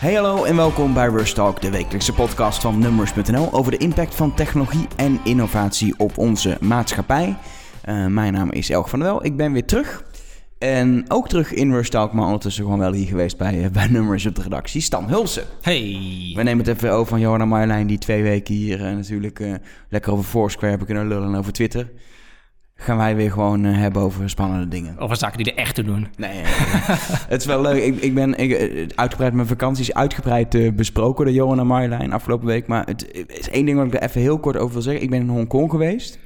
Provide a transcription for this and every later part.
Hey hallo en welkom bij Rush Talk, de wekelijkse podcast van Numbers.nl over de impact van technologie en innovatie op onze maatschappij. Uh, mijn naam is Elg van der Wel, ik ben weer terug. En ook terug in Rush Talk, maar ondertussen gewoon wel hier geweest bij, uh, bij Numbers op de redactie. Stan Hulsen. Hey. We nemen het even over van Johanna Marjolein, die twee weken hier uh, natuurlijk lekker over Foursquare hebben kunnen lullen en over Twitter gaan wij weer gewoon uh, hebben over spannende dingen. Over zaken die er echt te doen. Nee, het is wel leuk. Ik, ik ben ik, eh, uitgebreid mijn vakanties uitgebreid uh, besproken door Johan en Marjolein afgelopen week. Maar het is één ding wat ik er even heel kort over wil zeggen. Ik ben in Hongkong geweest.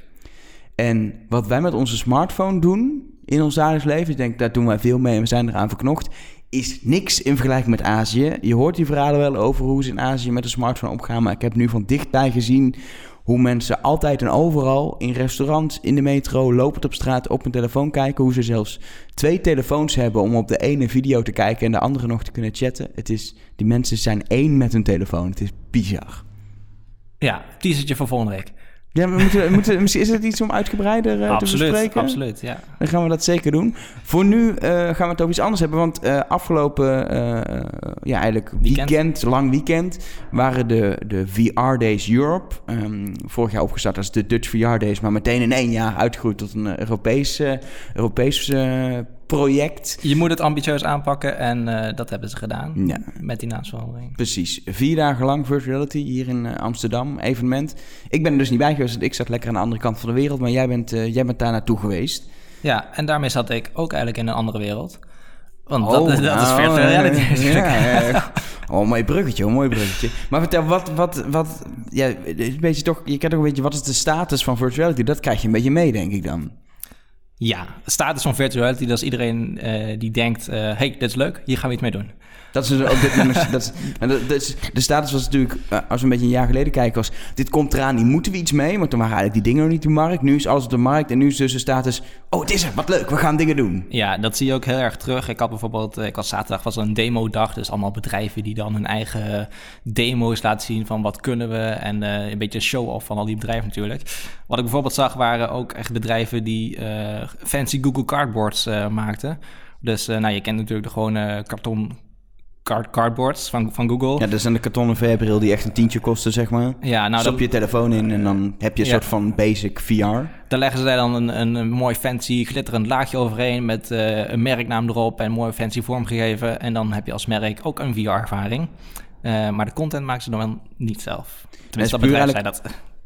En wat wij met onze smartphone doen in ons dagelijks leven, ik denk daar doen wij veel mee en we zijn eraan verknocht, is niks in vergelijking met Azië. Je hoort die verhalen wel over hoe ze in Azië met de smartphone omgaan, maar ik heb nu van dichtbij gezien hoe mensen altijd en overal, in restaurants, in de metro, lopend op straat op hun telefoon kijken. Hoe ze zelfs twee telefoons hebben om op de ene video te kijken en de andere nog te kunnen chatten. Het is, die mensen zijn één met hun telefoon. Het is bizar. Ja, teasertje voor volgende week. Ja, we moeten, moeten, is het iets om uitgebreider uh, absoluut, te bespreken? Absoluut, ja. Dan gaan we dat zeker doen. Voor nu uh, gaan we het over iets anders hebben. Want uh, afgelopen ja, eigenlijk weekend. weekend. lang weekend, waren de, de VR Days Europe. Um, vorig jaar opgestart als de Dutch VR Days, maar meteen in één jaar uitgegroeid tot een Europees, Europees project. Je moet het ambitieus aanpakken en uh, dat hebben ze gedaan ja. met die naamsverandering. Precies. Vier dagen lang virtual reality hier in uh, Amsterdam, evenement. Ik ben er dus niet bij geweest, ik zat lekker aan de andere kant van de wereld, maar jij bent, uh, jij bent daar naartoe geweest. Ja, en daarmee zat ik ook eigenlijk in een andere wereld. Want oh, dat, dat nou, is virtual reality. Ja, oh, mooi bruggetje, oh, mooi bruggetje. Maar vertel, wat, wat, wat, ja, een beetje toch, je kent toch een beetje, wat is de status van virtual reality? Dat krijg je een beetje mee, denk ik dan. Ja, status van virtuality, dat is iedereen uh, die denkt... Uh, hey, dit is leuk, hier gaan we iets mee doen. Dat is dus ook dit dat, dat, is, de status was natuurlijk, uh, als we een beetje een jaar geleden kijken, was dit komt eraan, hier moeten we iets mee. Want toen waren eigenlijk die dingen nog niet op de markt. Nu is alles op de markt en nu is dus de status, oh het is er, wat leuk, we gaan dingen doen. Ja, dat zie je ook heel erg terug. Ik had bijvoorbeeld, ik was zaterdag was een demo dag, dus allemaal bedrijven die dan hun eigen demo's laten zien van wat kunnen we. En een beetje show-off van al die bedrijven natuurlijk. Wat ik bijvoorbeeld zag waren ook echt bedrijven die fancy Google Cardboards uh, maakten. Dus nou, je kent natuurlijk de gewone karton card cardboards van, van Google. Ja, dat zijn de kartonnen VR-bril die echt een tientje kosten, zeg maar. Ja, nou... Stop je telefoon in en dan heb je een soort van basic VR. Daar leggen ze dan een, een, een mooi fancy glitterend laagje overheen... met uh, een merknaam erop en mooi fancy vormgegeven. En dan heb je als merk ook een VR-ervaring. Uh, maar de content maken ze dan wel niet zelf. Tenminste, dat bedrijf zei dat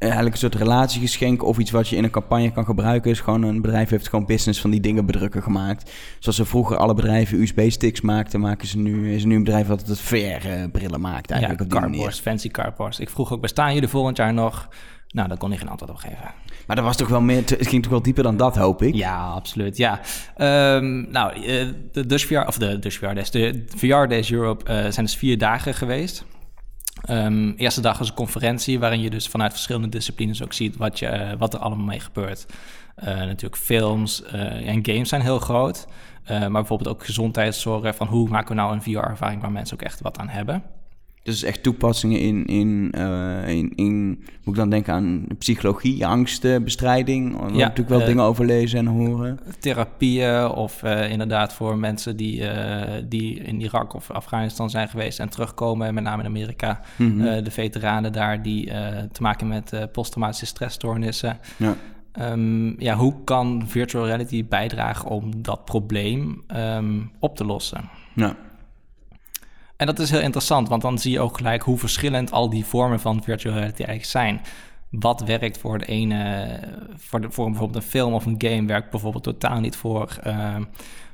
eigenlijk een soort relatiegeschenk of iets wat je in een campagne kan gebruiken. Is gewoon een bedrijf heeft gewoon business van die dingen bedrukken gemaakt. Zoals ze vroeger alle bedrijven USB-sticks maakten, maken ze nu, is nu een bedrijf dat het VR-brillen maakt. Eigenlijk ja, carports, fancy carports. Ik vroeg ook, bestaan jullie volgend jaar nog? Nou, daar kon ik geen antwoord op geven. Maar dat was toch wel meer, het ging toch wel dieper dan dat, hoop ik? Ja, absoluut. Ja. Um, nou, eh, de Dutch VR, of de Dutch VR Days, de VR Days Europe uh, zijn dus vier dagen geweest. Um, eerste dag was een conferentie waarin je dus vanuit verschillende disciplines ook ziet wat, je, uh, wat er allemaal mee gebeurt. Uh, natuurlijk films uh, en games zijn heel groot. maar bijvoorbeeld ook gezondheidszorg. Van hoe maken we nou een VR-ervaring waar mensen ook echt wat aan hebben. Dus echt toepassingen in, in, uh, in, in, moet ik dan denken aan psychologie, angstbestrijding. Daar ja, natuurlijk wel uh, dingen over lezen en horen. Therapieën of uh, inderdaad voor mensen die, die in Irak of Afghanistan zijn geweest en terugkomen, met name in Amerika. Mm -hmm. de veteranen daar die te maken met posttraumatische stressstoornissen. Ja. Um, ja, hoe kan virtual reality bijdragen om dat probleem um, op te lossen? Ja. En dat is heel interessant, want dan zie je ook gelijk hoe verschillend al die vormen van virtual reality eigenlijk zijn. Wat werkt voor de ene, voor, de, voor bijvoorbeeld een film of een game, werkt bijvoorbeeld totaal niet voor, uh,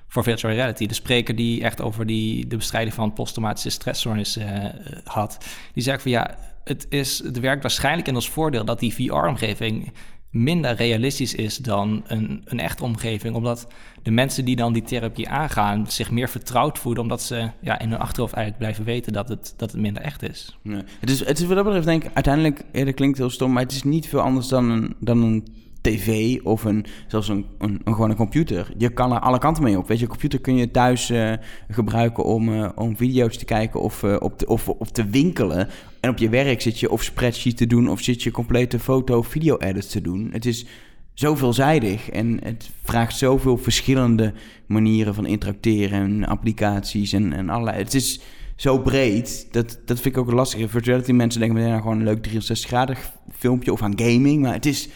voor virtual reality. De spreker die echt over die, de bestrijding van posttraumatische stressstoornis uh, had, die zegt van ja, het, is, het werkt waarschijnlijk in ons voordeel dat die VR-omgeving minder realistisch is dan een, een echte omgeving. Omdat de mensen die dan die therapie aangaan zich meer vertrouwd voelen. Omdat ze ja, in hun achterhoofd eigenlijk blijven weten dat het, dat het minder echt is. Het, is het is wat dat betreft denk ik uiteindelijk, ja, klinkt heel stom, maar het is niet veel anders dan een, dan een tv of een, zelfs een, een, een gewone computer. Je kan er alle kanten mee op. Weet je, een computer kun je thuis uh, gebruiken om, uh, om video's te kijken of, uh, op te, of, of te winkelen. En op je werk zit je of spreadsheet te doen of zit je complete foto-video-edits te doen. Het is zo veelzijdig en het vraagt zoveel verschillende manieren van interacteren en applicaties en, en allerlei. Het is zo breed. Dat, dat vind ik ook lastig. Virtuality mensen denken meteen aan gewoon een leuk 360 graden filmpje of aan gaming. Maar het is,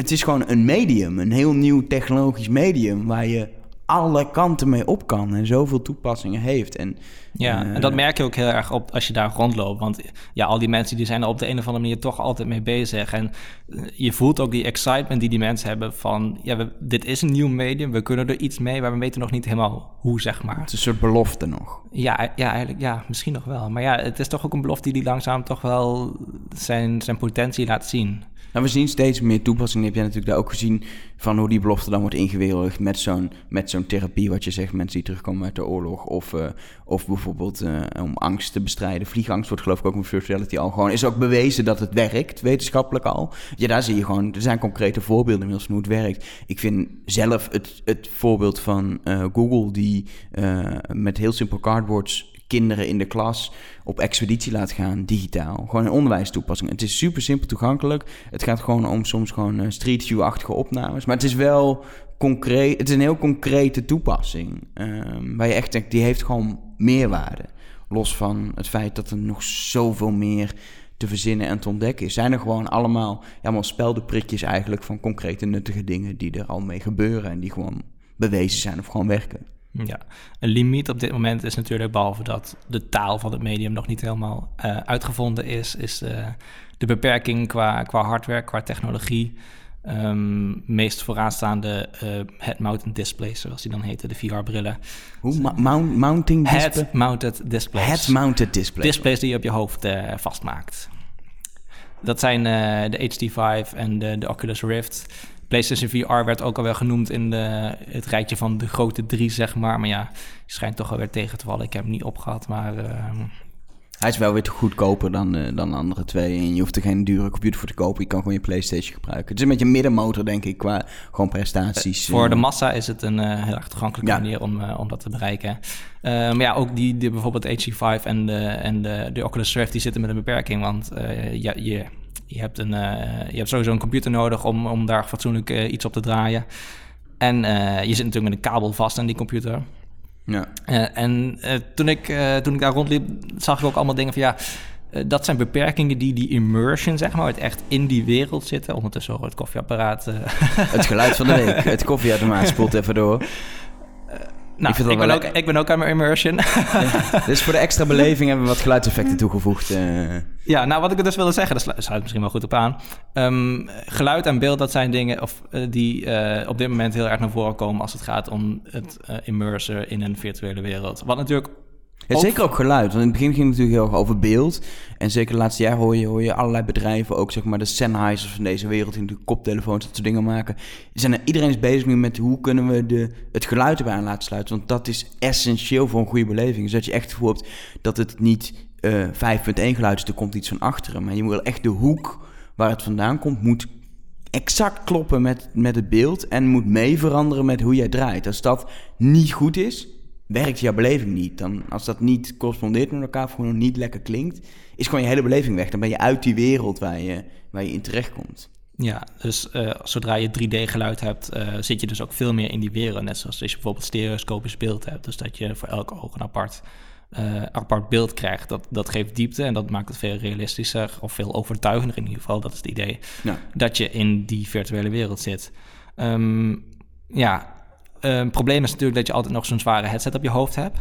het is gewoon een medium. Een heel nieuw technologisch medium waar je alle kanten mee op kan en zoveel toepassingen heeft. En, ja, eh, en dat merk je ook heel erg op als je daar rondloopt. Want ja, al die mensen die zijn er op de een of andere manier toch altijd mee bezig. En eh, je voelt ook die excitement die die mensen hebben van... ja, we, dit is een nieuw medium, we kunnen er iets mee... maar we weten nog niet helemaal hoe, zeg maar. Het is een soort belofte nog. Ja, ja, eigenlijk, ja, misschien nog wel. Maar ja, het is toch ook een belofte die langzaam toch wel zijn, zijn potentie laat zien. Nou, we zien steeds meer toepassingen. Heb jij natuurlijk daar ook gezien van hoe die belofte dan wordt ingewilligd met zo'n, met zo'n therapie, wat je zegt, mensen die terugkomen uit de oorlog. Of, uh, of bijvoorbeeld uh, om angst te bestrijden. Vliegangst wordt geloof ik ook met virtuality al gewoon. Is ook bewezen dat het werkt, wetenschappelijk al. Ja, daar zie je gewoon, er zijn concrete voorbeelden inmiddels van hoe het werkt. Ik vind zelf het, het voorbeeld van uh, Google, die met heel simpel cardboards kinderen in de klas op expeditie laat gaan, digitaal. Gewoon een onderwijstoepassing. Het is super simpel toegankelijk. Het gaat gewoon om soms gewoon uh, street view-achtige opnames. Maar het is wel concreet. Het is een heel concrete toepassing. Um, waar je echt denkt, die heeft gewoon meerwaarde. Los van het feit dat er nog zoveel meer te verzinnen en te ontdekken is. Zijn er gewoon allemaal, ja, allemaal speldenprikjes eigenlijk van concrete nuttige dingen die er al mee gebeuren en die gewoon bewezen zijn of gewoon werken. Ja, een limiet op dit moment is natuurlijk, behalve dat de taal van het medium nog niet helemaal uh, uitgevonden is, is uh, de beperking qua, qua hardware, qua technologie. Um, meest vooraanstaande uh, head-mounted displays, zoals die dan heten, de VR-brillen. Hoe? Mount mounting display? Head-mounted displays. Head-mounted displays. Displays die je op je hoofd vastmaakt. Dat zijn de HT5 en de, de Oculus Rift. PlayStation VR werd ook al wel genoemd in de, het rijtje van de grote drie, zeg maar. Maar ja, schijnt toch alweer tegen te vallen. Ik heb hem niet opgehad, maar... Uh... Hij is wel weer te goedkoper dan, uh, dan de andere twee. En je hoeft er geen dure computer voor te kopen. Je kan gewoon je PlayStation gebruiken. Het is een beetje een middenmotor, denk ik, qua gewoon prestaties. Uh, voor de massa is het een heel erg toegankelijke ja. manier om, om dat te bereiken. maar ja, ook die, die bijvoorbeeld HC5 en de, en de, de Oculus Rift, die zitten met een beperking. Want ja, je je hebt, een, uh, je hebt sowieso een computer nodig om, om daar fatsoenlijk uh, iets op te draaien. En uh, je zit natuurlijk met een kabel vast aan die computer. Ja. en toen, ik, toen ik daar rondliep, zag ik ook allemaal dingen van ja. dat zijn beperkingen die die immersion, zeg maar, het echt in die wereld zitten. Ondertussen hoor het koffieapparaat. Het geluid van de week. Het koffieautomaat spoelt even door. Nou, ik, ik, ben ook, ik, ben ook, aan mijn immersion. Ja, dus voor de extra beleving hebben we wat geluidseffecten toegevoegd. Uh. Ja, nou wat ik dus wilde zeggen, daar sluit misschien wel goed op aan. Um, geluid en beeld, dat zijn dingen of, uh, die uh, op dit moment heel erg naar voren komen... als het gaat om het immersen in een virtuele wereld. Wat natuurlijk ja, zeker ook geluid. Want in het begin ging het natuurlijk heel erg over beeld. En zeker de laatste jaar hoor je, hoor je allerlei bedrijven, ook zeg maar de Sennheisers van deze wereld, die de koptelefoons, dat soort dingen maken. Zijn er, iedereen is bezig nu met hoe kunnen we de, het geluid erbij aan laten sluiten. Want dat is essentieel voor een goede beleving. Dus dat je echt het gevoel hebt dat het niet uh, 5.1 geluid is, er komt iets van achteren. Maar je moet echt de hoek waar het vandaan komt, moet exact kloppen met, met het beeld en moet mee veranderen met hoe jij draait. Als dat niet goed is, werkt jouw beleving niet. Dan, als dat niet correspondeert met elkaar of gewoon niet lekker klinkt, is gewoon je hele beleving weg. Dan ben je uit die wereld waar je, waar je in terecht komt. Ja, dus uh, zodra je 3D-geluid hebt, uh, zit je dus ook veel meer in die wereld. Net zoals als je bijvoorbeeld stereoscopisch beeld hebt. Dus dat je voor elk oog een apart, uh, apart beeld krijgt. Dat, dat geeft diepte en dat maakt het veel realistischer of veel overtuigender in ieder geval. Dat is het idee. Ja. Dat je in die virtuele wereld zit. Um, ja, ehm, probleem is natuurlijk dat je altijd nog zo'n zware headset op je hoofd hebt.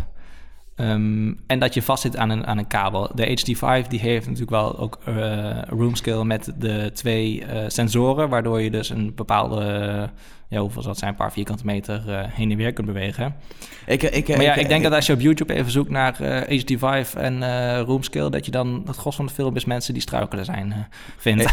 Um, en dat je vastzit aan een, aan een kabel. De HD5 die heeft natuurlijk wel ook uh, room met de twee uh, sensoren, waardoor je dus een bepaalde ja, hoeveel zal zijn, een paar vierkante meter uh, heen en weer kunt bewegen. Ik, ik, maar ja, ik, ik denk dat als je op YouTube even zoekt naar uh, HD5 en uh, Roomscale, dat je dan het gros van de filmpjes mensen die struikelen zijn vindt. Ik,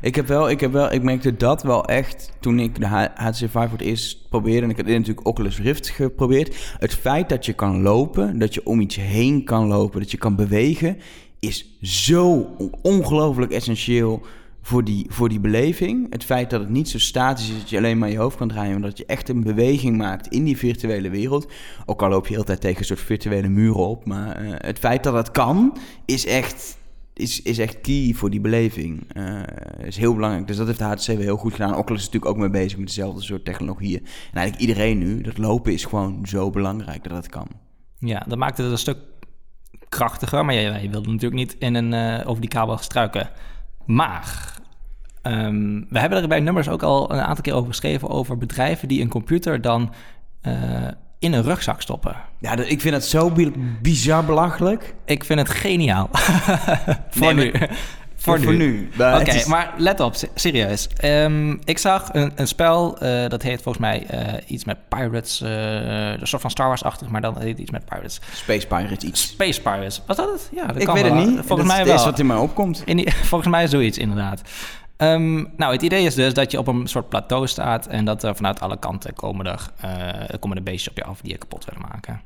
ik, heb wel, ik heb wel, ik merkte dat wel echt toen ik de HTC 5 voor het eerst probeerde. En ik heb natuurlijk Oculus Rift geprobeerd. Het feit dat je kan lopen, dat je om iets heen kan lopen, dat je kan bewegen, is zo ongelooflijk essentieel voor die, voor die beleving. Het feit dat het niet zo statisch is dat je alleen maar je hoofd kan draaien, maar dat je echt een beweging maakt in die virtuele wereld. Ook al loop je altijd tegen een soort virtuele muren op. Maar uh, het feit dat het kan, is echt, is, is echt key voor die beleving. Uh, is heel belangrijk. Dus dat heeft de HTC heel goed gedaan. Oculus is natuurlijk ook mee bezig met dezelfde soort technologieën. En eigenlijk iedereen nu, dat lopen is gewoon zo belangrijk dat het kan. Ja, dat maakt het een stuk krachtiger, maar je, je wilde natuurlijk niet in een, eh, over die kabel struiken. Maar ehm, we hebben er bij nummers ook al een aantal keer over geschreven over bedrijven die een computer dan eh, in een rugzak stoppen. Ja, ik vind het zo bi- bizar belachelijk. Ik vind het geniaal. voor Nee, nu. Voor, voor nu. Oké, is- maar let op, se- serieus. Ehm, ik zag een, een spel, eh, dat heet volgens mij eh, iets met pirates. eh, een soort van Star Wars-achtig, maar dan heet iets met pirates. Space Pirates iets. Space Pirates. Was dat het? Ja, dat Ik kan weet wel. het niet. Volgens dat mij is wel. wat in mij opkomt. In die- volgens mij zoiets, inderdaad. Ehm, nou, het idee is dus dat je op een soort plateau staat... en dat er vanuit alle kanten komen er, komen er beestjes op je af die je kapot willen maken.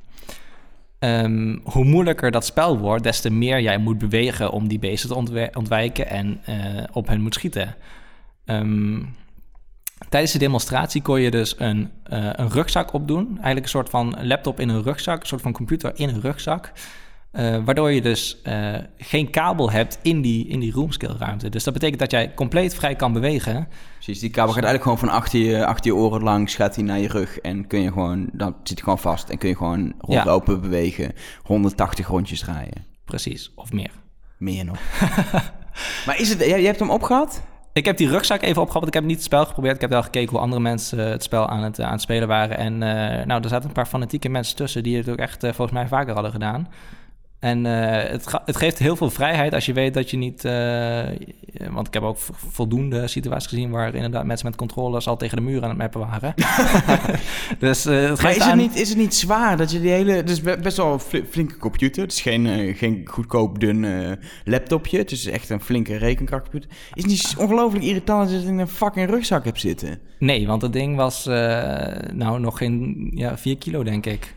Ehm, hoe moeilijker dat spel wordt, des te meer jij moet bewegen... om die beesten te ontwijken en eh, op hen moet schieten. Ehm, tijdens de demonstratie kon je dus een, eh, een rugzak opdoen. Eigenlijk een soort van laptop in een rugzak, een soort van computer in een rugzak... Eh, waardoor je dus eh, geen kabel hebt in die, in die roomscale ruimte. Dus dat betekent dat jij compleet vrij kan bewegen. Precies, die kabel gaat eigenlijk gewoon van achter je, achter je oren langs, gaat hij naar je rug en kun je gewoon, dan zit hij gewoon vast en kun je gewoon rondlopen, bewegen, 180 rondjes draaien. Precies, of meer. Meer nog. maar is het, jij, jij hebt hem opgehad? Ik heb die rugzak even opgehaald. Ik heb niet het spel geprobeerd. Ik heb wel gekeken hoe andere mensen het spel aan het, aan het spelen waren. En eh, nou, er zaten een paar fanatieke mensen tussen die het ook echt volgens mij vaker hadden gedaan. En eh, het, het geeft heel veel vrijheid als je weet dat je niet... eh, want ik heb ook voldoende situaties gezien... waar inderdaad mensen met controllers al tegen de muur aan het mappen waren. dus eh, het Maar is het, niet, is het niet zwaar dat je die hele... Het is be- best wel een fli- flinke computer. Het is geen, geen goedkoop dun laptopje. Het is echt een flinke rekenkrachtcomputer. Is het niet ongelooflijk irritant dat je het in een fucking rugzak hebt zitten? Nee, want het ding was nou nog geen ja, 4 kilo, denk ik.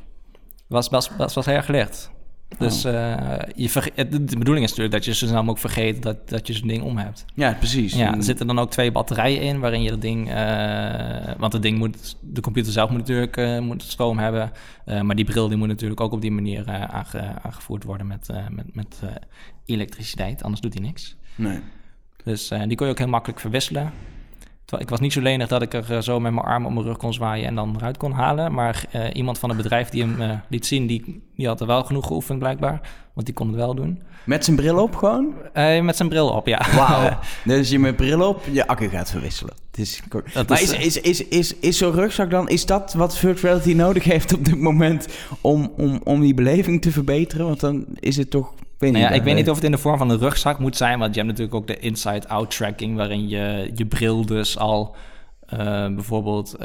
Was, was, was, was heel erg licht. Dus eh, je de bedoeling is natuurlijk dat je zo snel mogelijk vergeet dat, dat je zo'n ding om hebt. Ja, precies. Ja, er zitten dan ook twee batterijen in waarin je dat ding... eh, want het ding moet... De computer zelf moet natuurlijk eh, moet stroom hebben. maar die bril die moet natuurlijk ook op die manier aange- aangevoerd worden met, met, met elektriciteit. Anders doet hij niks. Nee. Dus die kon je ook heel makkelijk verwisselen. Ik was niet zo lenig dat ik er eh, zo met mijn arm op mijn rug kon zwaaien en dan eruit kon halen. Maar eh, iemand van het bedrijf die hem eh, liet zien, die, die had er wel genoeg geoefend blijkbaar. Want die kon het wel doen. Met zijn bril op gewoon? Met zijn bril op, ja. Wauw. dus je met bril op je accu gaat verwisselen. Het is. Dat maar is, is, is, is, is, zo'n rugzak dan, is dat wat virtual reality nodig heeft op dit moment om, om, om die beleving te verbeteren? Want dan is het toch... Ik weet Nou ja, ik weet niet of het in de vorm van een rugzak moet zijn, want je hebt natuurlijk ook de inside-out tracking, waarin je je bril dus al eh, bijvoorbeeld eh,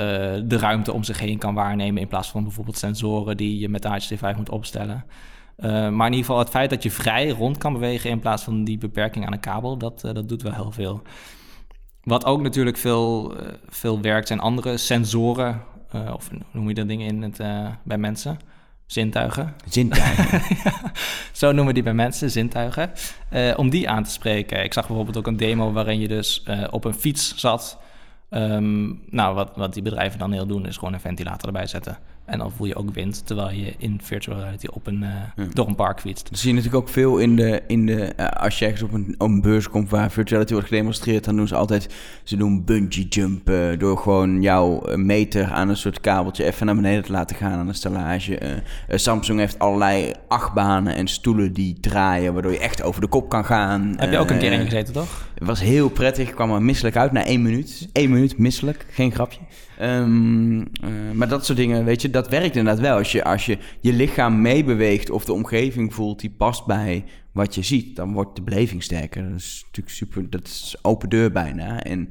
de ruimte om zich heen kan waarnemen, in plaats van bijvoorbeeld sensoren die je met de HTC5 moet opstellen. Eh, maar in ieder geval het feit dat je vrij rond kan bewegen in plaats van die beperking aan een kabel, dat, dat doet wel heel veel. Wat ook natuurlijk veel, veel werkt zijn andere sensoren, of noem je dat ding in het, bij mensen? Zintuigen. Zintuigen. Zo noemen die bij mensen, zintuigen. eh, om die aan te spreken. Ik zag bijvoorbeeld ook een demo waarin je dus eh, op een fiets zat. Ehm, nou, wat, wat die bedrijven dan heel doen, is gewoon een ventilator erbij zetten. En dan voel je ook wind, terwijl je in virtual reality op een, eh, door een park fietst. Dat zie je natuurlijk ook veel in de... In de eh, als je ergens op een, op een beurs komt waar virtuality wordt gedemonstreerd... dan doen ze altijd... Ze doen bungee jumpen door gewoon jouw meter aan een soort kabeltje... even naar beneden te laten gaan aan een stellage. Eh, Samsung heeft allerlei achtbanen en stoelen die draaien... waardoor je echt over de kop kan gaan. Heb je ook een keer in gezeten, toch? Het was heel prettig. Ik kwam er misselijk uit na één minuut. Eén minuut misselijk, geen grapje. Ehm, eh, maar dat soort dingen, weet je, dat werkt inderdaad wel. Als je als je, je lichaam meebeweegt of de omgeving voelt die past bij wat je ziet, dan wordt de beleving sterker. Dat is natuurlijk super, dat is open deur bijna. En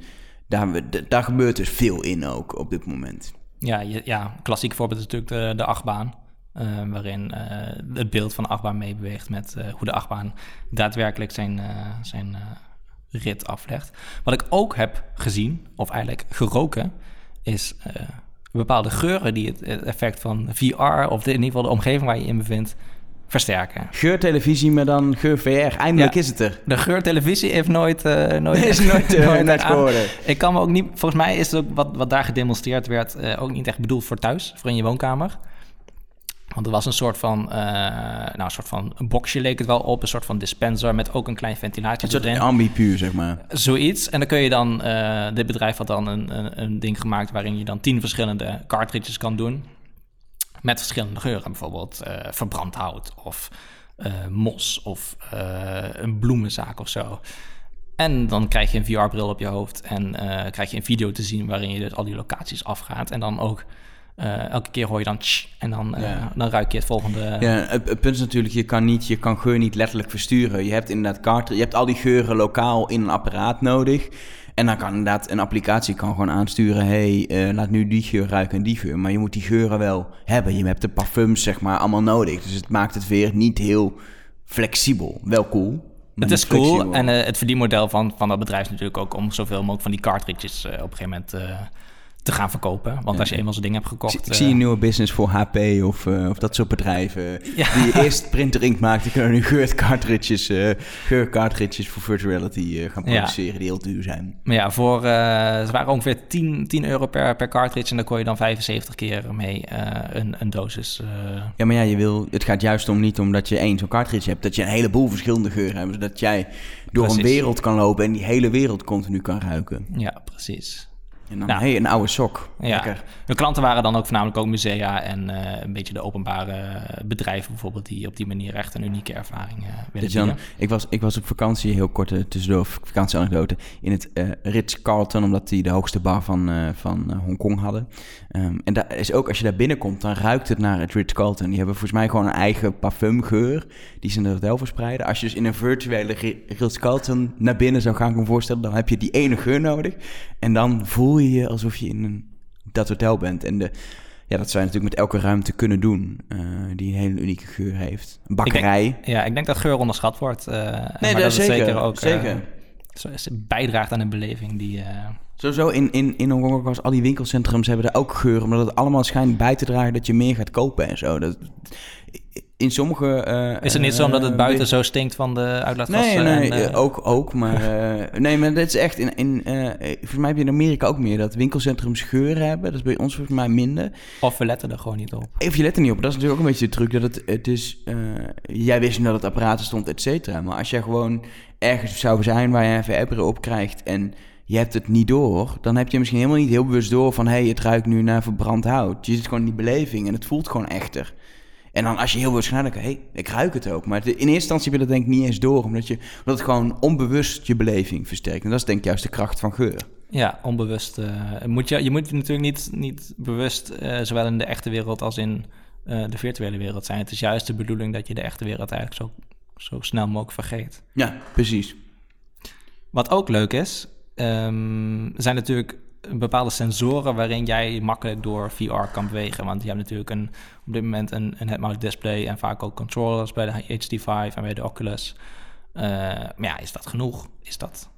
daar, daar gebeurt dus veel in ook op dit moment. Ja, ja klassiek voorbeeld is natuurlijk de, de achtbaan. eh, waarin eh, het beeld van de achtbaan meebeweegt met hoe de achtbaan daadwerkelijk zijn, zijn rit aflegt. Wat ik ook heb gezien, of eigenlijk geroken, is eh, bepaalde geuren die het, effect van VR, of in ieder geval de omgeving waar je in bevindt, versterken. Geurtelevisie, maar dan geur VR. Eindelijk Ja. is het er. De geurtelevisie heeft nooit... eh nooit Is nooit, eh, nooit geworden. Ik kan me ook niet... Volgens mij is het ook wat, wat daar gedemonstreerd werd... eh, ook niet echt bedoeld voor thuis, voor in je woonkamer. Want er was een soort van... eh, nou, een soort van een boxje leek het wel op. Een soort van dispenser met ook een klein ventilatie Een soort erin. ambipuur, zeg maar. Zoiets. En dan kun je dan... eh, dit bedrijf had dan een, een, een ding gemaakt... waarin je dan tien verschillende cartridges kan doen. Met verschillende geuren. Bijvoorbeeld eh, verbrand hout of... mos of een bloemenzaak of zo. En dan krijg je een VR-bril op je hoofd en krijg je een video te zien waarin je dus al die locaties afgaat. En dan ook uh, elke keer hoor je dan tsch, en dan, uh, dan ruik je het volgende. Ja, het, het, punt is natuurlijk, je kan, niet, je kan geur niet letterlijk versturen. Je hebt inderdaad kaarten, je hebt al die geuren lokaal in een apparaat nodig. En dan kan inderdaad een applicatie kan gewoon aansturen: hey, uh, laat nu die geur ruiken en die geur. Maar je moet die geuren wel hebben. Je hebt de parfums, zeg maar, allemaal nodig. Dus het maakt het weer niet heel flexibel. Wel cool. Het is cool. En het verdienmodel van, van dat bedrijf is natuurlijk ook om zoveel mogelijk van die cartridges op een gegeven moment te gaan verkopen. Want als je eenmaal zo'n ding hebt gekocht... Ik, ik zie een nieuwe business voor HP of, uh, of dat soort bedrijven... die eerst printer ink maakt... die kunnen nu geurcartridges, uh, geurcartridges voor virtual reality uh, gaan produceren... die heel duur zijn. Maar ja, voor, ze waren ongeveer 10, 10 euro per, per cartridge... en dan kon je dan 75 keer mee een, een dosis... Ja, maar ja, je wil, het gaat juist om niet omdat je één zo'n cartridge hebt... dat je een heleboel verschillende geuren hebt... zodat jij door een wereld kan lopen... en die hele wereld continu kan ruiken. Ja, precies. En dan, nou, hey, een oude sok. Ja. De klanten waren dan ook voornamelijk ook musea en uh, een beetje de openbare bedrijven bijvoorbeeld... die op die manier echt een unieke ervaring uh, willen bieden. ik, was, ik was op vakantie, heel kort uh, tussendoor, vakantieanekdote... in het Ritz-Carlton, omdat die de hoogste bar van, van Hongkong hadden. Um, en daar is ook, als je daar binnenkomt, dan ruikt het naar het Ritz-Carlton. Die hebben volgens mij gewoon een eigen parfumgeur... die ze in het hotel verspreiden. Als je dus in een virtuele Ritz-Carlton naar binnen zou gaan, kan voorstellen... dan heb je die ene geur nodig. En dan voel voel je je alsof je in een, dat hotel bent. En de, ja, dat zou je natuurlijk met elke ruimte kunnen doen, uh, die een hele unieke geur heeft. Een bakkerij. ja, ik denk dat geur onderschat wordt. Uh, nee, maar dat zeker, zeker ook. Zeker. Uh, bijdraagt aan een beleving die... Sowieso in, in, in Hongkong was al die winkelcentrums hebben er ook geur, omdat het allemaal schijnt bij te dragen dat je meer gaat kopen en zo. Dat, in sommige... Uh, is het niet zo omdat het buiten uh, zo stinkt van de uitlaatgassen? Nee, nee, en, uh, ook, ook. Maar nee, maar dit is echt... In, in, volgens mij heb je in Amerika ook meer dat winkelcentrums geuren hebben. Dat is bij ons volgens mij minder. Of we letten er gewoon niet op. Of je let er niet op. Dat is natuurlijk ook een beetje de truc. Dat het, het is... jij wist dat het apparaat stond, et cetera. Maar als jij gewoon ergens zou zijn waar je even VR op krijgt... en je hebt het niet door, dan heb je misschien helemaal niet heel bewust door van hé, hey, het ruikt nu naar verbrand hout. Je zit gewoon in die beleving en het voelt gewoon echter. En dan als je heel waarschijnlijk, hé, hey, ik ruik het ook. Maar in eerste instantie wil dat denk ik niet eens door, omdat, je, omdat het gewoon onbewust je beleving versterkt. En dat is denk ik juist de kracht van geur. Ja, onbewust. Uh, moet je, je moet natuurlijk niet, niet bewust, uh, zowel in de echte wereld als in uh, de virtuele wereld zijn. Het is juist de bedoeling dat je de echte wereld eigenlijk zo, zo snel mogelijk vergeet. Ja, precies. Wat ook leuk is, um, zijn natuurlijk bepaalde sensoren waarin jij makkelijk door VR kan bewegen. Want je hebt natuurlijk een, op dit moment een, een head-mounted display en vaak ook controllers bij de HD5 en bij de Oculus. Uh, maar ja, is dat genoeg? Is dat,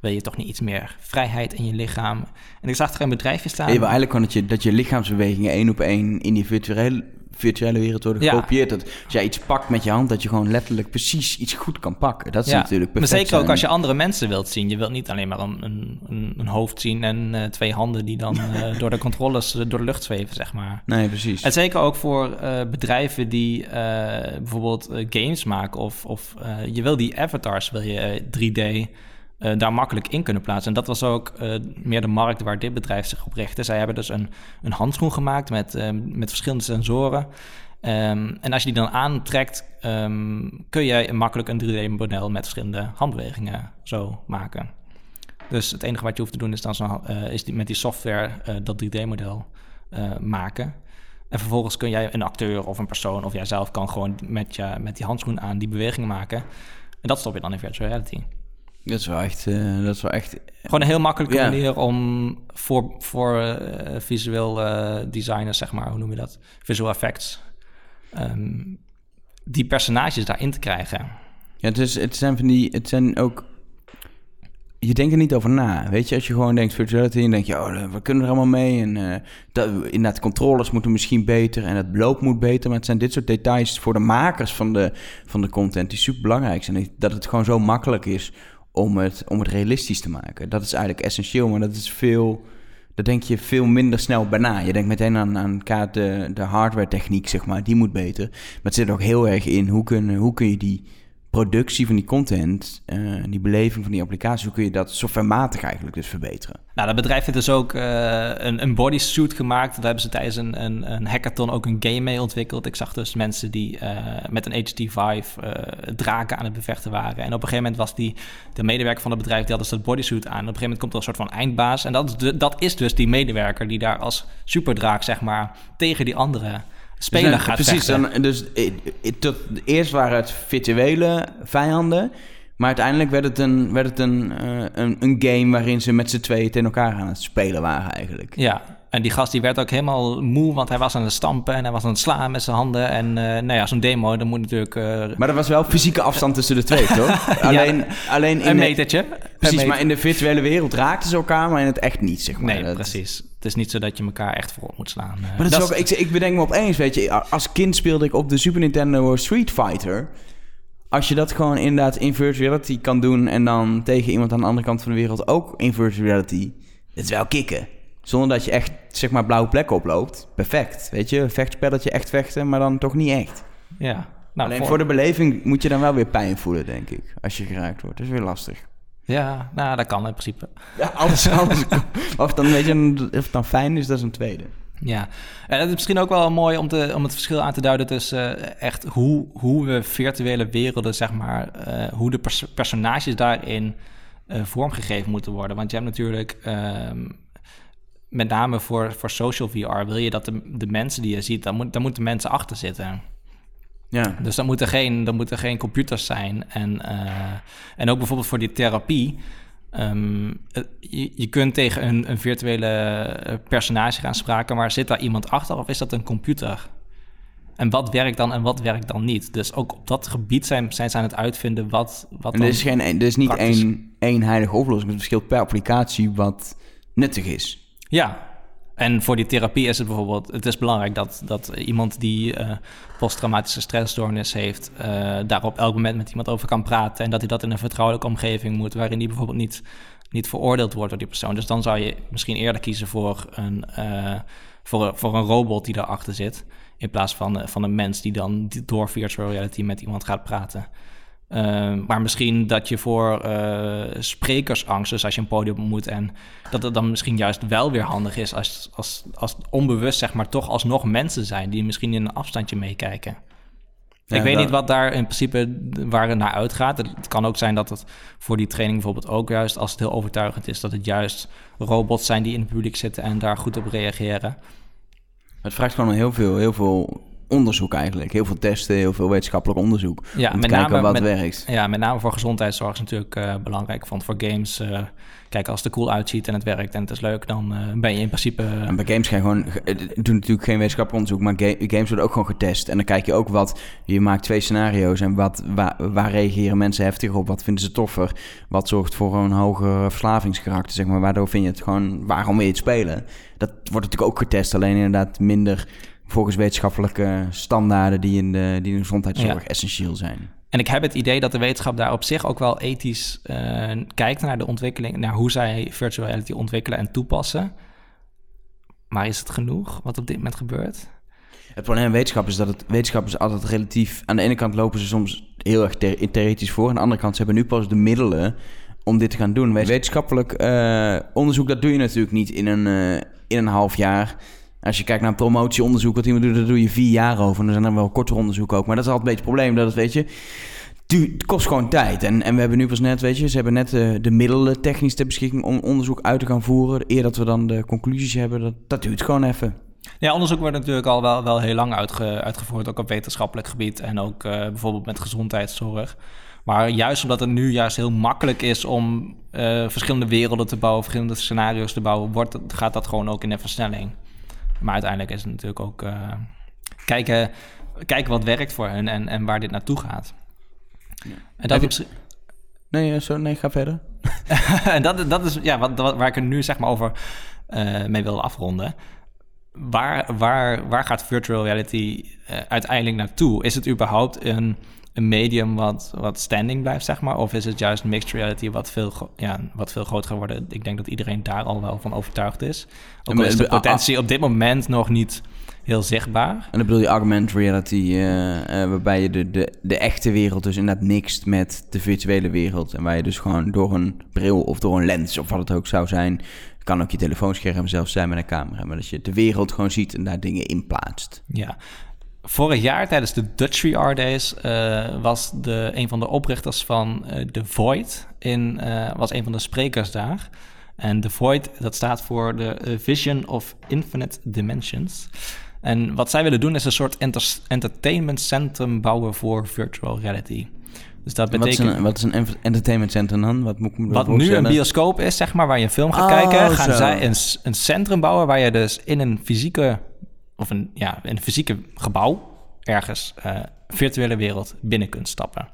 wil je toch niet iets meer vrijheid in je lichaam? En ik zag er een bedrijfje staan. Je wil eigenlijk gewoon dat je, dat je lichaamsbewegingen één op één in die virtuele virtuele wereld worden gekopieerd. Dat als jij iets pakt met je hand, dat je gewoon letterlijk precies iets goed kan pakken. Dat is natuurlijk perfect. Maar zeker ook als je andere mensen wilt zien. Je wilt niet alleen maar een, een, een hoofd zien en uh, twee handen die dan uh, door de controles uh, door de lucht zweven, zeg maar. Nee, precies. En zeker ook voor bedrijven die bijvoorbeeld games maken of, of je wil die avatars, wil je 3D uh, daar makkelijk in kunnen plaatsen. En dat was ook uh, meer de markt waar dit bedrijf zich op richtte. Zij hebben dus een, een handschoen gemaakt met, uh, met verschillende sensoren. Um, en als je die dan aantrekt, um, kun je makkelijk een 3D-model met verschillende handbewegingen zo maken. Dus het enige wat je hoeft te doen is dan zo, is die, met die software dat 3D-model maken. En vervolgens kun jij een acteur of een persoon of jijzelf kan gewoon met, je, met die handschoen aan die bewegingen maken. En dat stop je dan in virtual reality. Dat is wel echt... Uh, dat is wel echt Gewoon een heel makkelijke manier om voor, voor uh, visueel uh, designers, zeg maar, hoe noem je dat? Visual effects. Um, die personages daarin te krijgen. Ja, het, is, het zijn van die... Het zijn ook... Je denkt er niet over na. Weet je, als je gewoon denkt virtuality, dan denk je, oh, we kunnen er allemaal mee. En dat, inderdaad, controllers moeten misschien beter en het beloop moet beter. Maar het zijn dit soort details voor de makers van de, van de content die super belangrijk zijn. Dat het gewoon zo makkelijk is om het, om het realistisch te maken. Dat is eigenlijk essentieel, maar dat is veel... Daar denk je veel minder snel bij na. Je denkt meteen aan, aan de, de hardware techniek, zeg maar. Die moet beter. Maar het zit ook heel erg in hoe kun, hoe kun je die productie van die content, uh, die beleving van die applicatie, hoe kun je dat softwarematig eigenlijk dus verbeteren? Nou, dat bedrijf heeft dus ook uh, een, een bodysuit gemaakt. Daar hebben ze tijdens een, een, een, hackathon ook een game mee ontwikkeld. Ik zag dus mensen die uh, met een HT5 draken aan het bevechten waren. En op een gegeven moment was die, de medewerker van het bedrijf, die had dus dat bodysuit aan. En op een gegeven moment komt er een soort van eindbaas. En dat dat is dus die medewerker die daar als superdraak, zeg maar, tegen die andere speler dus gaat Precies, dan, dus tot, eerst waren het virtuele vijanden... Maar uiteindelijk werd het een, werd het een, uh, een, een, game waarin ze met z'n tweeën tegen elkaar aan het spelen waren eigenlijk. Ja, en die gast die werd ook helemaal moe, want hij was aan het stampen en hij was aan het slaan met zijn handen. En uh, nou ja, zo'n demo, dan moet natuurlijk... Uh... Maar er was wel fysieke afstand tussen de twee, toch? Alleen, ja, alleen in een metertje. precies, maar in de virtuele wereld raakten ze elkaar, maar in het echt niet, zeg maar. Nee, precies. Het is niet zo dat je elkaar echt voor moet slaan. Maar dat, dat is ook, ik, ik bedenk me opeens, weet je, als kind speelde ik op de Super Nintendo Street Fighter als je dat gewoon inderdaad in virtual reality kan doen en dan tegen iemand aan de andere kant van de wereld ook in virtual reality, het is wel kicken. Zonder dat je echt, zeg maar, blauwe plekken oploopt. Perfect. Weet je, vechtspelletje echt vechten, maar dan toch niet echt. Ja. Nou, Alleen voor... de beleving moet je dan wel weer pijn voelen, denk ik. Als je geraakt wordt. Dat is weer lastig. Ja, nou, dat kan in principe. Ja, alles, of dan, weet je, of het dan fijn is, dat is een tweede. Ja, en het is misschien ook wel mooi om, te, om het verschil aan te duiden tussen uh, echt hoe, hoe we virtuele werelden, zeg maar, uh, hoe de pers personages daarin uh, vormgegeven moeten worden. Want je hebt natuurlijk, ehm, met name voor, voor social VR, wil je dat de, de mensen die je ziet, daar, moet, daar moeten mensen achter zitten. Ja. Dus dan moeten geen, dan moeten geen computers zijn. En, en ook bijvoorbeeld voor die therapie Um, je, je, kunt tegen een, een, virtuele eh, personage gaan spraken, maar zit daar iemand achter of is dat een computer? En wat werkt dan en wat werkt dan niet? Dus ook op dat gebied zijn, zijn ze aan het uitvinden wat. wat en er is, geen, er is niet één, één heilige oplossing. Het verschilt per applicatie wat nuttig is. Ja, en voor die therapie is het bijvoorbeeld, het is belangrijk dat, dat iemand die uh, posttraumatische stressstoornis heeft, uh, daar op elk moment met iemand over kan praten. En dat hij dat in een vertrouwelijke omgeving moet, waarin die bijvoorbeeld niet, niet veroordeeld wordt door die persoon. Dus dan zou je misschien eerder kiezen voor een, uh, voor, voor een robot die daarachter zit, in plaats van, van een mens die dan door virtual reality met iemand gaat praten. Uh, maar misschien dat je voor uh, sprekersangst, dus als je een podium moet en dat het dan misschien juist wel weer handig is als, als, als onbewust, zeg maar, toch alsnog mensen zijn die misschien in een afstandje meekijken. ik weet niet wat daar in principe waar het naar uitgaat. Het kan ook zijn dat het voor die training bijvoorbeeld ook juist, als het heel overtuigend is, dat het juist robots zijn die in het publiek zitten en daar goed op reageren. Het vraagt gewoon heel veel, heel veel onderzoek eigenlijk. Heel veel testen, heel veel wetenschappelijk onderzoek. Ja, om te kijken name, wat met, werkt. Ja, met name voor gezondheidszorg is natuurlijk uh, belangrijk. Want voor games, uh, kijk, als het er cool uitziet en het werkt en het is leuk, dan uh, ben je in principe... En bij games ga je gewoon... doen natuurlijk geen wetenschappelijk onderzoek, maar ga games worden ook gewoon getest. En dan kijk je ook wat... Je maakt twee scenario's en wat, waar, waar reageren mensen heftiger op? Wat vinden ze toffer? Wat zorgt voor een hoger verslavingsgerakte, zeg maar? Waardoor vind je het gewoon... Waarom wil je het spelen? Dat wordt natuurlijk ook getest, alleen inderdaad minder volgens wetenschappelijke standaarden die in de, die in de gezondheidszorg essentieel zijn. En ik heb het idee dat de wetenschap daar op zich ook wel ethisch uh, kijkt naar de ontwikkeling, naar hoe zij virtual reality ontwikkelen en toepassen. Maar is het genoeg wat op dit moment gebeurt? Het probleem van wetenschap is dat het wetenschap is altijd relatief. Aan de ene kant lopen ze soms heel erg theoretisch voor. Aan de andere kant ze hebben nu pas de middelen om dit te gaan doen. Wetenschappelijk uh, onderzoek, dat doe je natuurlijk niet in een, uh, in een half jaar. Als je kijkt naar een promotieonderzoek wat iemand doet, daar doe je vier jaar over. En er zijn dan wel korter onderzoeken ook. Maar dat is altijd een beetje het probleem. Dat het, weet je, het kost gewoon tijd. En, en we hebben nu pas net, weet je, ze hebben net de, de middelen technisch ter beschikking om onderzoek uit te gaan voeren. Eer dat we dan de conclusies hebben, dat, dat duurt gewoon even. Ja, onderzoek wordt natuurlijk al wel, wel heel lang uitge, uitgevoerd, ook op wetenschappelijk gebied en ook uh, bijvoorbeeld met gezondheidszorg. Maar juist omdat het nu juist heel makkelijk is om uh, verschillende werelden te bouwen, verschillende scenario's te bouwen, wordt, gaat dat gewoon ook in een versnelling. Maar uiteindelijk is het natuurlijk ook uh, kijken, kijken wat werkt voor hen en, en waar dit naartoe gaat. Ja. En dat. Nee, zo, nee, ga verder. en dat, dat is ja, wat, waar ik er nu zeg maar over uh, mee wil afronden. Waar, waar, waar gaat virtual reality uh, uiteindelijk naartoe? Is het überhaupt een, een medium wat, wat standing blijft, zeg maar? Of is het juist mixed reality wat veel, ja, wat veel groter geworden? Ik denk dat iedereen daar al wel van overtuigd is. Ook al is de potentie op dit moment nog niet heel zichtbaar. En dan bedoel je augmented reality, uh, uh, waarbij je de, de, de echte wereld dus inderdaad mixt met de virtuele wereld. En waar je dus gewoon door een bril of door een lens of wat het ook zou zijn, kan ook je telefoonscherm zelfs zijn met een camera. Maar dat je de wereld gewoon ziet en daar dingen in plaatst. Ja. Vorig jaar tijdens de Dutch VR Days uh, was de, een van de oprichters van uh, The Void in, uh, was een van de sprekers daar. En The Void, dat staat voor de Vision of Infinite Dimensions. En wat zij willen doen is een soort enter entertainment centrum bouwen voor virtual reality. Dus dat betekent... Wat is een, wat is een entertainment centrum dan? Wat, moet ik wat nu een bioscoop is, zeg maar, waar je een film gaat oh, kijken... gaan zij een, een centrum bouwen waar je dus in een fysieke... of een, ja, een fysieke gebouw ergens uh, virtuele wereld binnen kunt stappen.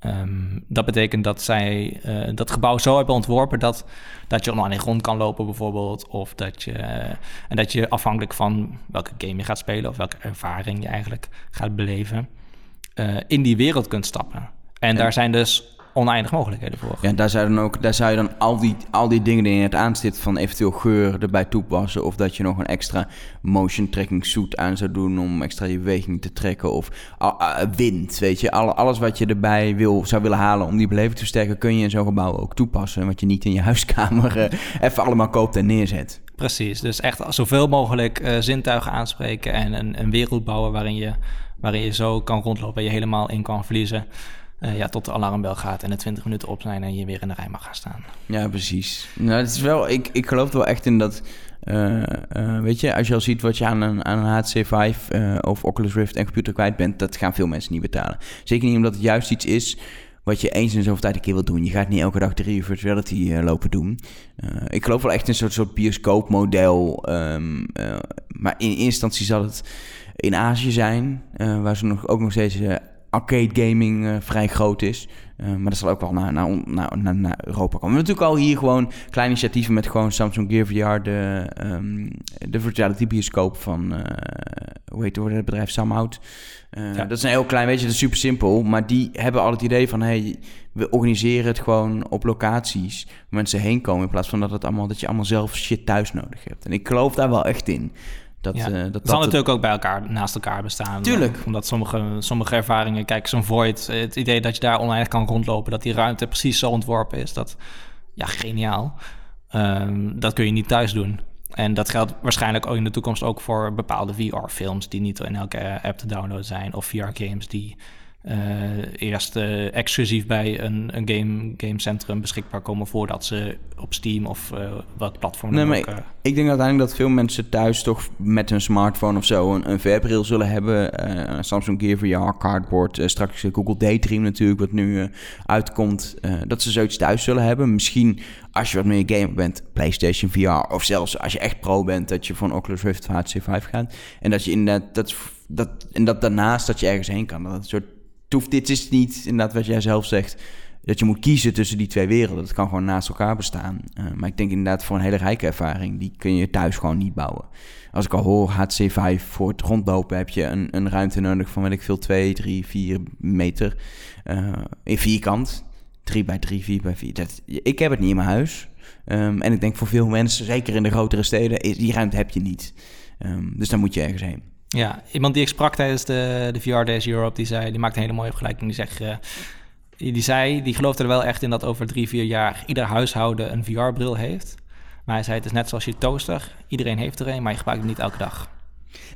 Um, dat betekent dat zij uh, dat gebouw zo hebben ontworpen dat, dat je online rond kan lopen, bijvoorbeeld. Of dat je, uh, en dat je afhankelijk van welke game je gaat spelen of welke ervaring je eigenlijk gaat beleven, in die wereld kunt stappen. En, en daar zijn dus oneindig mogelijkheden voor. Ja, daar zou, dan ook, daar zou je dan al die, al die dingen die je het aanstipt van eventueel geur erbij toepassen. Of dat je nog een extra motion tracking suit aan zou doen om extra je beweging te trekken. Of uh, wind, weet je. alles wat je erbij wil, zou willen halen om die beleving te versterken, kun je in zo'n gebouw ook toepassen. Wat je niet in je huiskamer uh, even allemaal koopt en neerzet. Precies, dus echt zoveel mogelijk uh, zintuigen aanspreken en een, een wereld bouwen waarin je, waarin je zo kan rondlopen en je helemaal in kan verliezen. Uh, ja, tot de alarmbel gaat en de 20 minuten op zijn en je weer in de rij mag gaan staan. Ja, precies. Nou, het is wel, ik, ik geloof er wel echt in dat. Uh, uh, weet je, als je al ziet wat je aan een, aan een HTC of Oculus Rift en computer kwijt bent, dat gaan veel mensen niet betalen. Zeker niet omdat het juist iets is wat je eens in zoveel tijd een keer wil doen. Je gaat niet elke dag uur virtuality lopen doen. ik geloof wel echt in een soort, soort bioscoopmodel. Um, maar in instantie zal het in Azië zijn, waar ze nog, ook nog steeds arcade gaming uh, vrij groot is. Uh, maar dat zal ook wel naar, naar, naar, naar, Europa komen. We hebben natuurlijk al hier gewoon kleine initiatieven met gewoon Samsung Gear VR, de, um, de virtuality bioscoop van, uh, hoe heet het bedrijf, Samhout. Ja. Dat is een heel klein, weet je, dat is super simpel. Maar die hebben al het idee van, hey, we organiseren het gewoon op locaties waar mensen heen komen. In plaats van dat, het allemaal, dat je allemaal zelf shit thuis nodig hebt. En ik geloof daar wel echt in. Dat, ja. uh, dat, dat zal natuurlijk ook bij elkaar naast elkaar bestaan. Tuurlijk. omdat sommige, sommige ervaringen, kijk, zo'n void, het idee dat je daar oneindig kan rondlopen, dat die ruimte precies zo ontworpen is, dat, ja, geniaal. Um, dat kun je niet thuis doen. En dat geldt waarschijnlijk ook in de toekomst ook voor bepaalde VR-films die niet in elke app te downloaden zijn, of VR-games die eerst uh, exclusief bij een, een game, gamecentrum beschikbaar komen voordat ze op Steam of uh, wat platform nee, maar ook, Ik denk uiteindelijk dat veel mensen thuis toch met een smartphone of zo een, een VR-bril zullen hebben. Samsung Gear VR, Cardboard, straks Google Daydream natuurlijk, wat nu uitkomt. dat ze zoiets thuis zullen hebben. Misschien als je wat meer gamer bent, PlayStation VR. Of zelfs als je echt pro bent, dat je van Oculus Rift HTC 5 gaat. En dat je inderdaad, dat, dat, en dat daarnaast dat je ergens heen kan. Dat het een soort hoeft, dit is niet inderdaad wat jij zelf zegt, dat je moet kiezen tussen die twee werelden. Dat kan gewoon naast elkaar bestaan. Uh, maar ik denk inderdaad voor een hele rijke ervaring, die kun je thuis gewoon niet bouwen. Als ik al hoor, HTC5 voor het rondlopen heb je een, een ruimte nodig van, weet ik veel, 2, 3, 4 meter uh, in vierkant. 3 bij 3, 4 bij 4. Dat, ik heb het niet in mijn huis. Um, en ik denk voor veel mensen, zeker in de grotere steden, die ruimte heb je niet. Um, dus dan moet je ergens heen. Ja, iemand die ik sprak tijdens de, de VR Days Europe, die, zei, die maakte een hele mooie vergelijking. Die zegt, uh, die zei, die geloofde er wel echt in dat over drie, vier jaar ieder huishouden een VR-bril heeft. Maar hij zei, het is net zoals je toaster. Iedereen heeft er een, maar je gebruikt hem niet elke dag.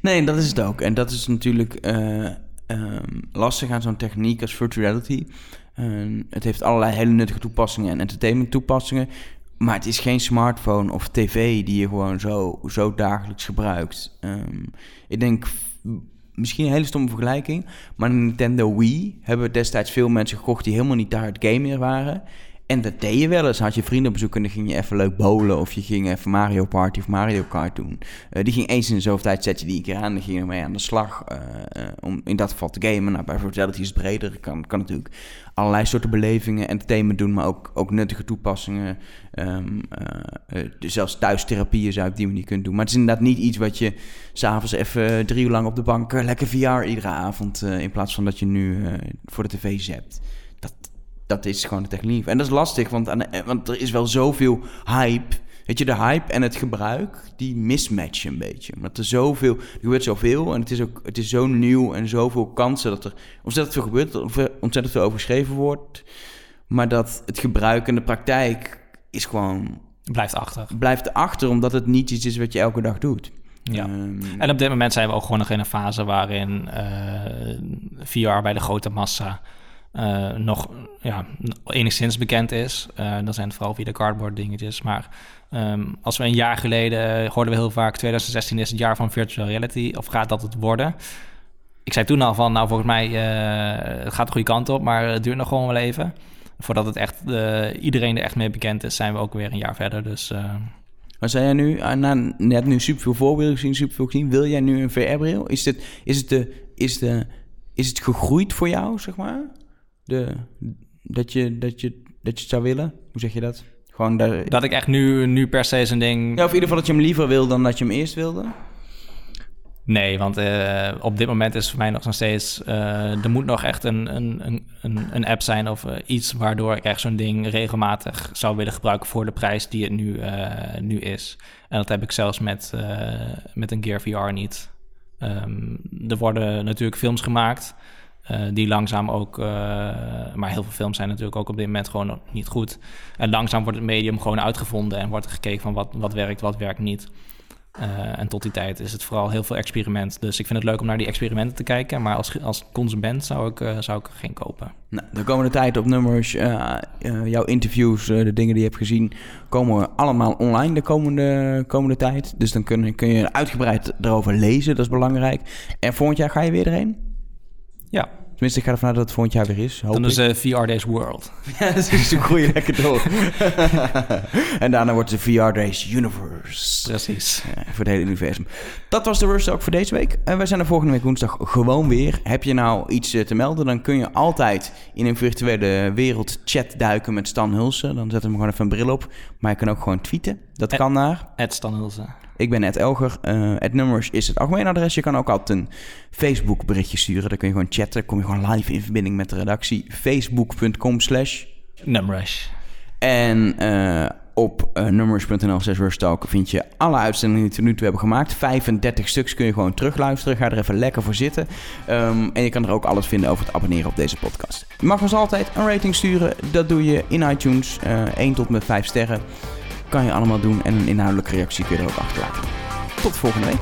Nee, dat is het ook. En dat is natuurlijk uh, um, lastig aan zo'n techniek als virtual reality. Uh, het heeft allerlei hele nuttige toepassingen en entertainment toepassingen. Maar het is geen smartphone of tv die je gewoon zo, zo dagelijks gebruikt. Um, ik denk, misschien een hele stomme vergelijking, maar Nintendo Wii hebben destijds veel mensen gekocht die helemaal niet daar het gamer waren. En dat deed je wel eens. Had je vrienden op bezoek en dan ging je even leuk bowlen. Of je ging even Mario Party of Mario Kart doen. Uh, die ging eens in de zoveel tijd, zet je die een keer aan. Dan ging je ermee aan de slag. Uh, om in dat geval te gamen. Nou, bij Fidelity is het breder. Kan, kan natuurlijk allerlei soorten belevingen, entertainment doen. Maar ook, ook nuttige toepassingen. Um, uh, zelfs thuistherapieën zou ik die manier kunnen doen. Maar het is inderdaad niet iets wat je s'avonds even drie uur lang op de bank... lekker VR iedere avond. in plaats van dat je nu voor de tv zet dat is gewoon de techniek. En dat is lastig, want, eh, want er is wel zoveel hype. Weet je, de hype en het gebruik, die mismatchen een beetje. Omdat er zoveel, er gebeurt zoveel en het is ook, het is zo nieuw en zoveel kansen dat er ontzettend veel gebeurt, ontzettend veel over geschreven wordt. Maar dat het gebruik en de praktijk is gewoon... Blijft achter. Blijft achter, omdat het niet iets is wat je elke dag doet. Ja. Ehm, en op dit moment zijn we ook gewoon nog in een fase waarin uh, eh, VR bij de grote massa uh, nog ja, enigszins bekend is. Uh, dan zijn het vooral via de cardboard dingetjes. Maar um, als we een jaar geleden hoorden we heel vaak... 2016 is het jaar van virtual reality. Of gaat dat het worden? Ik zei toen al van, nou volgens mij uh, het gaat de goede kant op... maar het duurt nog gewoon wel even. Voordat het echt, iedereen er echt mee bekend is... zijn we ook weer een jaar verder. Dus... Maar zijn jij nu, net nu superveel voorbeelden gezien, superveel gezien... wil jij nu een VR-bril? Is, het, is, het de, is, de, is het gegroeid voor jou, zeg maar? de, dat, je, dat, je, dat je het zou willen? Hoe zeg je dat? Gewoon dat, dat ik echt nu, nu per se zo'n ding... Ja, of in ieder geval dat je hem liever wil dan dat je hem eerst wilde? Nee, want uh, op dit moment is voor mij nog steeds... Uh, er moet nog echt een, een, een, een app zijn of uh, iets... waardoor ik echt zo'n ding regelmatig zou willen gebruiken... voor de prijs die het nu, nu is. En dat heb ik zelfs met, met een Gear VR niet. Um, er worden natuurlijk films gemaakt... Uh, die langzaam ook, uh, maar heel veel films zijn natuurlijk ook op dit moment gewoon niet goed. En langzaam wordt het medium gewoon uitgevonden en wordt er gekeken van wat, wat werkt, wat werkt niet. Uh, en tot die tijd is het vooral heel veel experiment. Dus ik vind het leuk om naar die experimenten te kijken. Maar als, als consument zou ik, zou ik geen kopen. Nou, de komende tijd op nummers, jouw interviews, de dingen die je hebt gezien, komen allemaal online de komende, komende tijd. Dus dan kun, kun je uitgebreid erover lezen, dat is belangrijk. En volgend jaar ga je weer erheen? Tenminste, ik ga ervan uit dat het volgend jaar weer is. Dan is uh, VR Days World. ja, dat is een goede lekker door. en daarna wordt de VR Days Universe. Precies. voor het hele universum. Dat was de worst ook voor deze week. En wij zijn er volgende week woensdag gewoon weer. Heb je nou iets eh, te melden, dan kun je altijd in een virtuele wereld chat duiken met Stan Hulsen. Dan zet hem gewoon even een bril op. Maar je kan ook gewoon tweeten. Dat kan naar... Stan Hulsen. Ik ben Ed Elger. Uh, het nummers is het algemeen adres. Je kan ook altijd een Facebook berichtje sturen. Daar kun je gewoon chatten. Kom je gewoon live in verbinding met de redactie. Facebook.com slash... Numrush. En uh, op uh, nummers.nl slash vind je alle uitzendingen die we nu toe hebben gemaakt. 35 stuks kun je gewoon terugluisteren. Ga er even lekker voor zitten. Um, en je kan er ook alles vinden over het abonneren op deze podcast. Je mag ons altijd een rating sturen. Dat doe je in iTunes. 1 tot met 5 sterren. Kan je allemaal doen en een inhoudelijke reactie kun je er achterlaten. Tot volgende week.